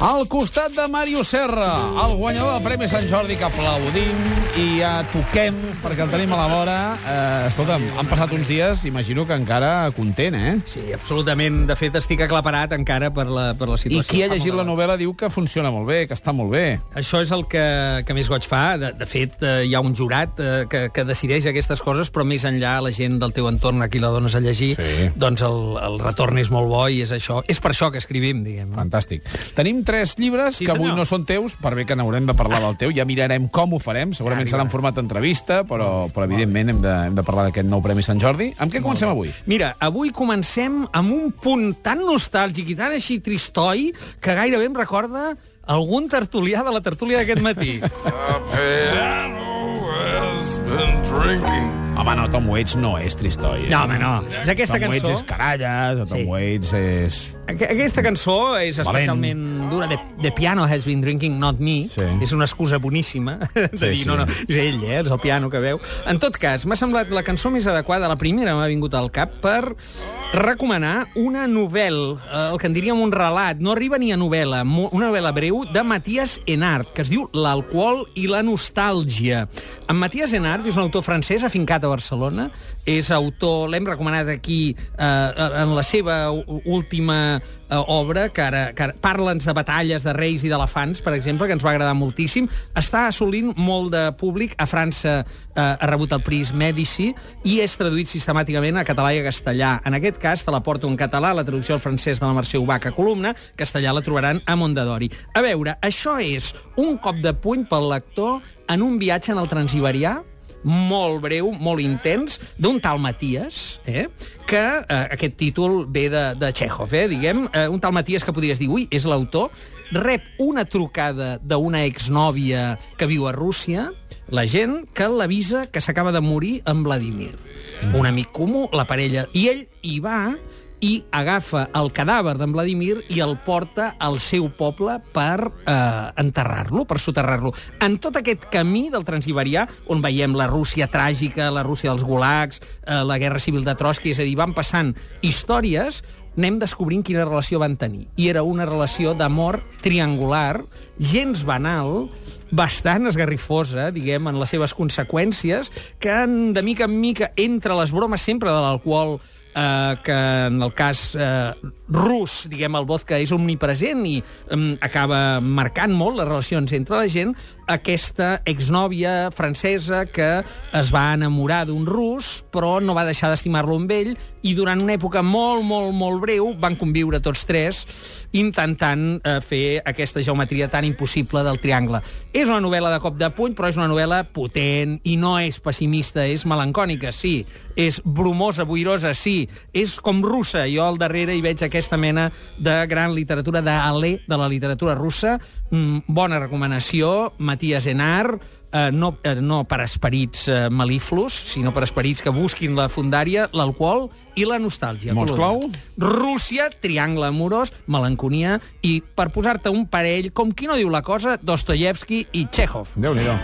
Al costat de Mario Serra, el guanyador del Premi Sant Jordi, que aplaudim i ja toquem, perquè el tenim a la vora. Eh, escolta'm, han passat uns dies, imagino que encara content, eh? Sí, absolutament. De fet, estic aclaparat encara per la, per la I situació. qui ha llegit la novel·la diu que funciona molt bé, que està molt bé. Això és el que, que més goig fa. De, de fet, eh, hi ha un jurat eh, que, que decideix aquestes coses, però més enllà la gent del teu entorn a qui la dones a llegir, Sí. doncs el, el retorn és molt bo i és això. És per això que escrivim, diguem. Fantàstic. Tenim tres llibres Sí, que avui senyor. no són teus, per bé que n'haurem de parlar del teu. Ja mirarem com ho farem. Segurament Ja serà en format entrevista, però, però evidentment hem de, hem de parlar d'aquest nou Premi Sant Jordi. Amb què comencem avui? Mira, avui comencem amb un punt tan nostàlgic i tan així tristoi que gairebé em recorda algun tertulià de la tertúlia d'aquest matí. Home, no, Tom Waits no és tristoi. Eh? No, home, no. És aquesta Tom Waits cançó- és caralles, o Tom Sí. Waits és... Aqu- Aquesta cançó és Valent. especialment dura. The, the piano has been drinking, not me. Sí. És una excusa boníssima de Sí, dir, sí. no, no, és ell, eh, és el piano que veu. En tot cas, m'ha semblat la cançó més adequada, la primera m'ha vingut al cap, per recomanar una novel·la, eh, el que en diríem un relat, no arriba ni a novel·la, una novel·la breu de Matías Enart, que es diu L'alcohol i la nostàlgia. En Matías Enart és un autor francès afincat a Barcelona, és autor, l'hem recomanat aquí eh, en la seva última eh, obra, que ara, ara parla'ns de batalles, de reis i d'elefants, per exemple, que ens va agradar moltíssim. Està assolint molt de públic. A França eh, ha rebut el Prix Medici i és traduït sistemàticament a català i a castellà. En aquest cas, te la porto en català, la traducció al francès de la Mercè Ubach a columna, castellà la trobaran a Mondadori. A veure, això és un cop de puny pel lector en un viatge en el Transiberià, molt breu, molt intens, d'un tal Matías, eh? que eh, aquest títol ve de, de Chekhov, eh? diguem, eh, un tal Matías que podries dir, ui, és l'autor, rep una trucada d'una exnòvia que viu a Rússia, la gent que l'avisa que s'acaba de morir en Vladimir. Un amic comú, la parella, i ell hi va i agafa el cadàver d'en Vladimir i el porta al seu poble per eh, enterrar-lo, per soterrar-lo. En tot aquest camí del Transiberià, on veiem la Rússia tràgica, la Rússia dels gulags, eh, la guerra civil de Trotsky, és a dir, van passant històries, anem descobrint quina relació van tenir. I era una relació d'amor triangular, gens banal, bastant esgarrifosa, diguem, en les seves conseqüències, que de mica en mica, entre les bromes sempre de l'alcohol, eh, que en el cas eh, rus, diguem, el vodka és omnipresent i eh, acaba marcant molt les relacions entre la gent, aquesta exnòvia francesa que es va enamorar d'un rus, però no va deixar d'estimar-lo amb ell, i durant una època molt, molt, molt breu van conviure tots tres intentant eh, fer aquesta geometria tan impossible del triangle. És una novel·la de cop de puny, però és una novel·la potent i no és pessimista, és melancònica, sí. És brumosa, boirosa, sí. És com russa. Jo al darrere hi veig aquesta mena de gran literatura d'alè de la literatura russa. Mm, bona recomanació, Matías Enar, eh, no, eh, no per esperits eh, malíflos, sinó per esperits que busquin la fundària, l'alcohol i la nostàlgia. Coloma. clau? Rússia, triangle amorós, melanconia i, per posar-te un parell, com qui no diu la cosa, Dostoyevsky i Chekhov. Déu-n'hi-do.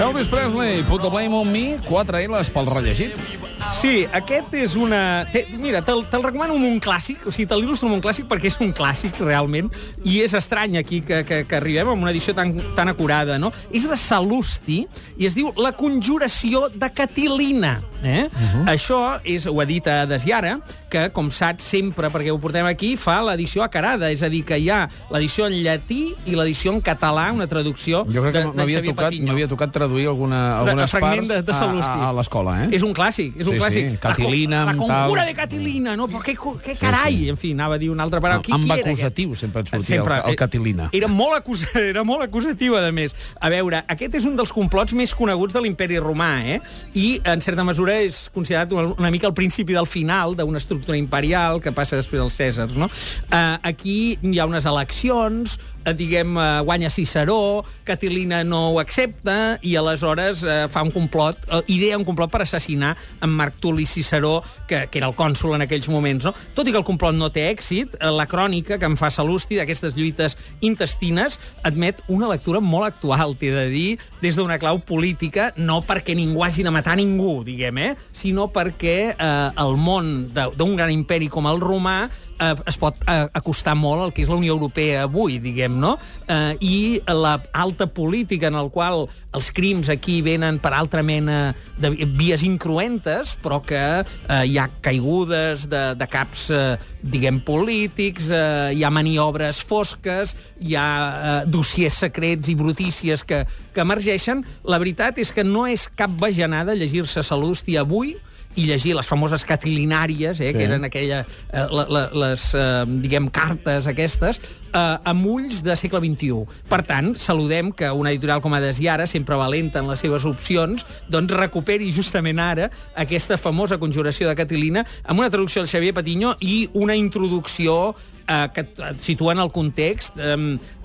Elvis Presley, Put the Blame on Me, 4 L's pel rellegit. Sí, aquest és una... Té, mira, te'l te recomano amb un clàssic, o sigui, te l'il·lustro amb un clàssic perquè és un clàssic, realment, i és estrany aquí que, que, que arribem amb una edició tan, tan acurada, no? És de Salusti i es diu La conjuració de Catilina. Eh? Uh -huh. Això és, ho edita Desiara, que, com saps sempre, perquè ho portem aquí, fa l'edició acarada, és a dir, que hi ha l'edició en llatí i l'edició en català, una traducció Jo crec que de, de m'havia Xavier tocat, Patiño. m'havia tocat traduir alguna, algunes fragment parts de- de a, Salusti. a, a l'escola, eh? És un clàssic, és un Sí, clàssic. sí, Catilina, La, la conjura tal. de Catilina, no? Però què, què carai? sí. En fi, anava a dir una altra paraula. Qui, amb qui acusatiu aquest? sempre et sortia el- el Catilina. Era molt, acusa, era molt acusatiu, a més. A veure, aquest és un dels complots més coneguts de l'imperi romà, eh? I, en certa mesura, és considerat una, mica el principi del final d'una estructura imperial que passa després dels Cèsars, no? Uh, aquí hi ha unes eleccions, eh, diguem, eh, guanya Ciceró, Catilina no ho accepta, i aleshores eh, fa un complot, eh, idea un complot per assassinar en Marc Tuli Ciceró, que, que era el cònsul en aquells moments. No? Tot i que el complot no té èxit, eh, la crònica que em fa Salusti d'aquestes lluites intestines admet una lectura molt actual, t'he de dir, des d'una clau política, no perquè ningú hagi de matar ningú, diguem, eh? Sinó perquè eh, el món d'un gran imperi com el romà eh, es pot eh, acostar molt al que és la Unió Europea avui, diguem, no? Eh, I la alta política en el qual els crims aquí venen per altra mena de vies incruentes, però que eh, hi ha caigudes de, de caps, eh, diguem, polítics, eh, hi ha maniobres fosques, hi ha eh, dossiers secrets i brutícies que, que emergeixen. La veritat és que no és cap bajanada llegir-se Salusti avui, i llegir les famoses catilinàries, eh, sí. que eren aquella, eh, la, la, les, eh, diguem, cartes aquestes, eh, amb ulls de segle XXI. Per tant, saludem que una editorial com Ades i Ara, sempre valenta en les seves opcions, doncs recuperi justament ara aquesta famosa conjuració de Catilina amb una traducció del Xavier Patiño i una introducció eh, que et situa en el context eh,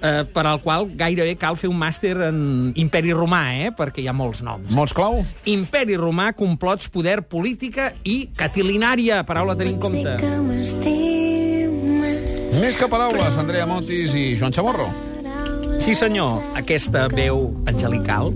eh, per al qual gairebé cal fer un màster en Imperi Romà, eh, perquè hi ha molts noms. Molts clau? Imperi Romà, complots, poder, política i catilinària. Paraula a tenir en compte. Més que paraules, Andrea Motis i Joan Chamorro. Sí, senyor, aquesta veu angelical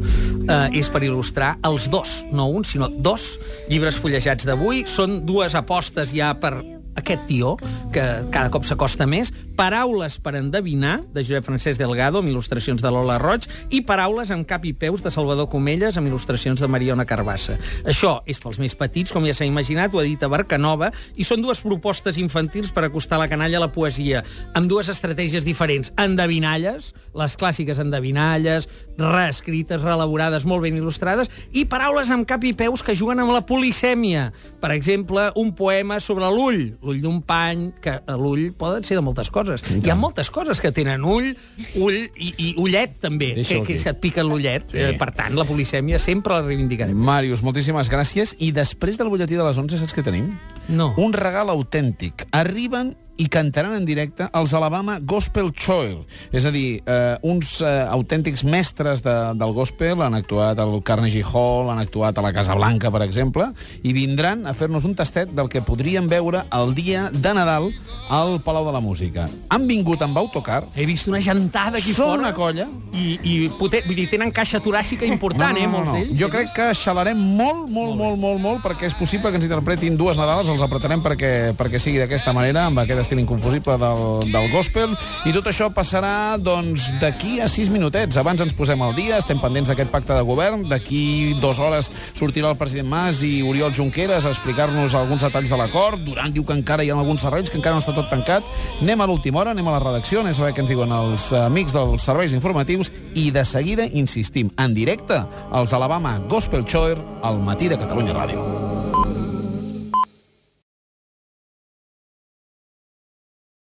eh, és per il·lustrar els dos, no un, sinó dos llibres fullejats d'avui. Són dues apostes ja per aquest tio, que cada cop s'acosta més, Paraules per endevinar, de Josep Francesc Delgado, amb il·lustracions de Lola Roig, i Paraules amb cap i peus, de Salvador Comelles, amb il·lustracions de Mariona Carbassa. Això és pels més petits, com ja s'ha imaginat, ho ha dit a Barcanova, i són dues propostes infantils per acostar la canalla a la poesia, amb dues estratègies diferents. Endevinalles, les clàssiques endevinalles, reescrites, reelaborades, molt ben il·lustrades, i paraules amb cap i peus que juguen amb la polisèmia. Per exemple, un poema sobre l'ull, l'ull d'un pany, que l'ull poden ser de moltes coses. Hi ha moltes coses que tenen ull, ull i, i ullet, també, que, que se't pica l'ullet. Sí. Eh, per tant, la polisèmia sempre la reivindicarem. Màrius, moltíssimes gràcies. I després del butlletí de les 11, saps què tenim? No. Un regal autèntic. Arriben i cantaran en directe els Alabama Gospel Choir. És a dir, eh, uns eh, autèntics mestres de, del gospel han actuat al Carnegie Hall, han actuat a la Casa Blanca, per exemple, i vindran a fer-nos un tastet del que podríem veure el dia de Nadal al Palau de la Música. Han vingut amb autocar, He vist una gentada aquí són fora. una colla, I, i poten, vull dir, tenen caixa toràcica important, eh, molts d'ells. Jo crec que xalarem molt, molt, molt, molt, molt, perquè és possible que ens interpretin dues Nadales, els apretarem perquè, perquè sigui d'aquesta manera, amb aquest estil inconfusible del, del gospel, i tot això passarà, doncs, d'aquí a sis minutets. Abans ens posem al dia, estem pendents d'aquest pacte de govern, d'aquí dues hores sortirà el president Mas i Oriol Junqueras a explicar-nos alguns detalls de l'acord, Duran diu que encara hi ha alguns serveis, que encara no està tot tancat. Anem a l'última hora, anem a la redacció, anem a saber què ens diuen els amics dels serveis informatius, i de seguida insistim, en directe, els Alabama Gospel Choir al matí de Catalunya Ràdio.